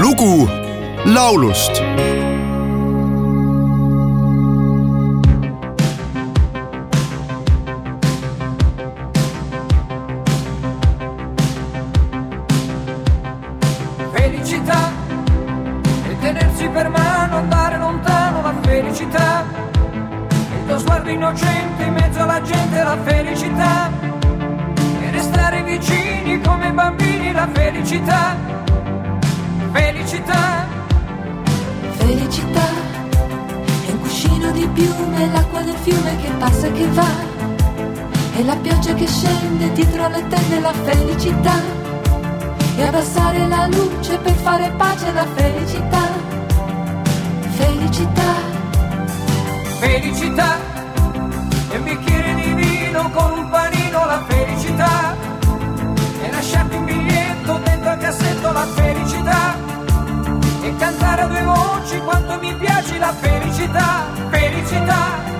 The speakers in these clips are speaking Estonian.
lugu laulust felicità e tenersi per mano, andare lontano la felicità. Il tuo sguardo innocente in mezzo alla gente la felicità. E restare vicini come bambini la felicità. Felicità, Felicità è un cuscino di piume, l'acqua del fiume che passa e che va. E la pioggia che scende dietro le tende la felicità. E abbassare la luce per fare pace alla felicità. Felicità, felicità. portaci la felicità, felicità.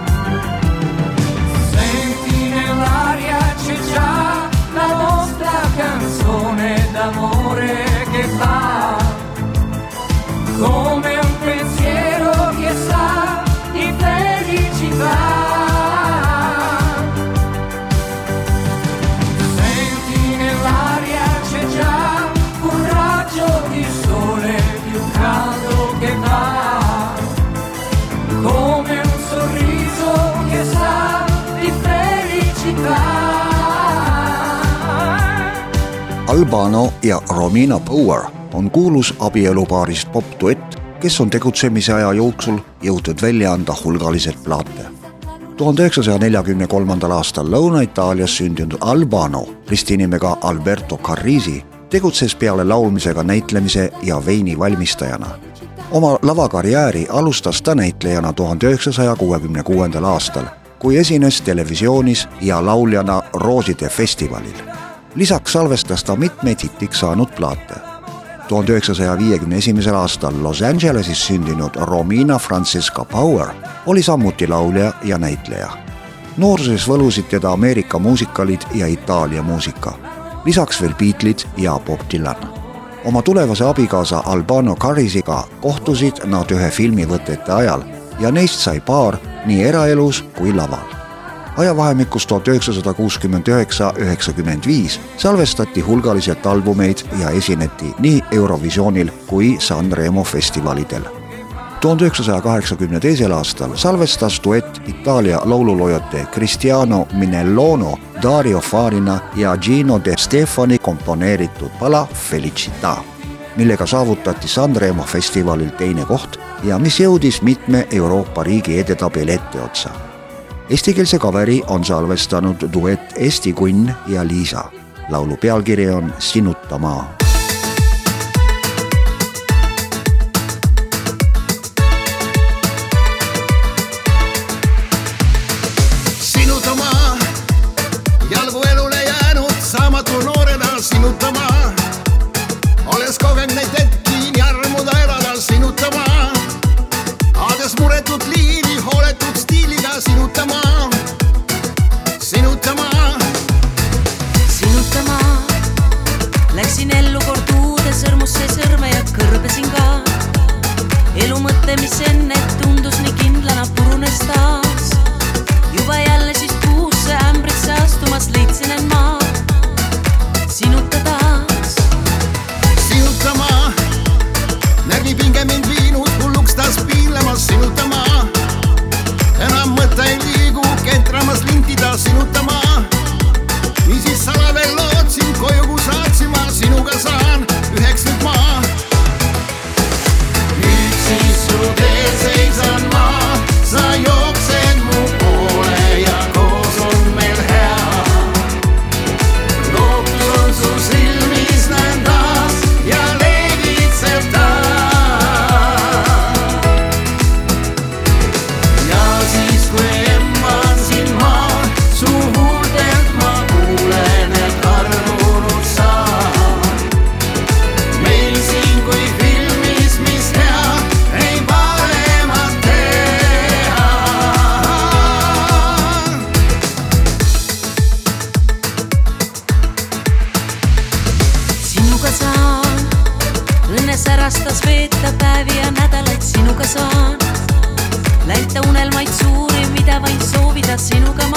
Albano ja Romina Power on kuulus abielupaarist popduett, kes on tegutsemise aja jooksul jõudnud välja anda hulgaliselt plaate. tuhande üheksasaja neljakümne kolmandal aastal Lõuna-Itaalias sündinud Albano ristinimega Alberto Carrisi tegutses peale laulmisega näitlemise ja veini valmistajana. oma lavakarjääri alustas ta näitlejana tuhande üheksasaja kuuekümne kuuendal aastal, kui esines televisioonis ja lauljana Rooside festivalil lisaks salvestas ta mitmeid hitiks saanud plaate. tuhande üheksasaja viiekümne esimesel aastal Los Angeleses sündinud Romina Francisca Power oli samuti laulja ja näitleja. nooruses võlusid teda Ameerika muusikalid ja Itaalia muusika, lisaks veel Beatlesid ja Bob Dylan. oma tulevase abikaasa Albano Carrisiga kohtusid nad ühe filmi võtete ajal ja neist sai paar nii eraelus kui laval ajavahemikus tuhat üheksasada kuuskümmend üheksa, üheksakümmend viis salvestati hulgaliselt albumeid ja esineti nii Eurovisioonil kui Sanremo festivalidel. tuhande üheksasaja kaheksakümne teisel aastal salvestas duett Itaalia laululoojate Cristiano Minellono, Dario Farina ja Gino De Stefani komponeeritud pala Felicità, millega saavutati Sanremo festivalil teine koht ja mis jõudis mitme Euroopa riigi edetabeli etteotsa Eestikeelse kaveri on salvestanud duett Eesti Kunn ja Liisa. laulu pealkiri on Sinuta maa. kord uudes sõrmusse sõrme ja kõrbesin ka. elu mõte, mis enne tundus nii kindlana, purunes taas. juba jälle siis si nunca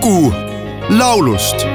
lugu laulust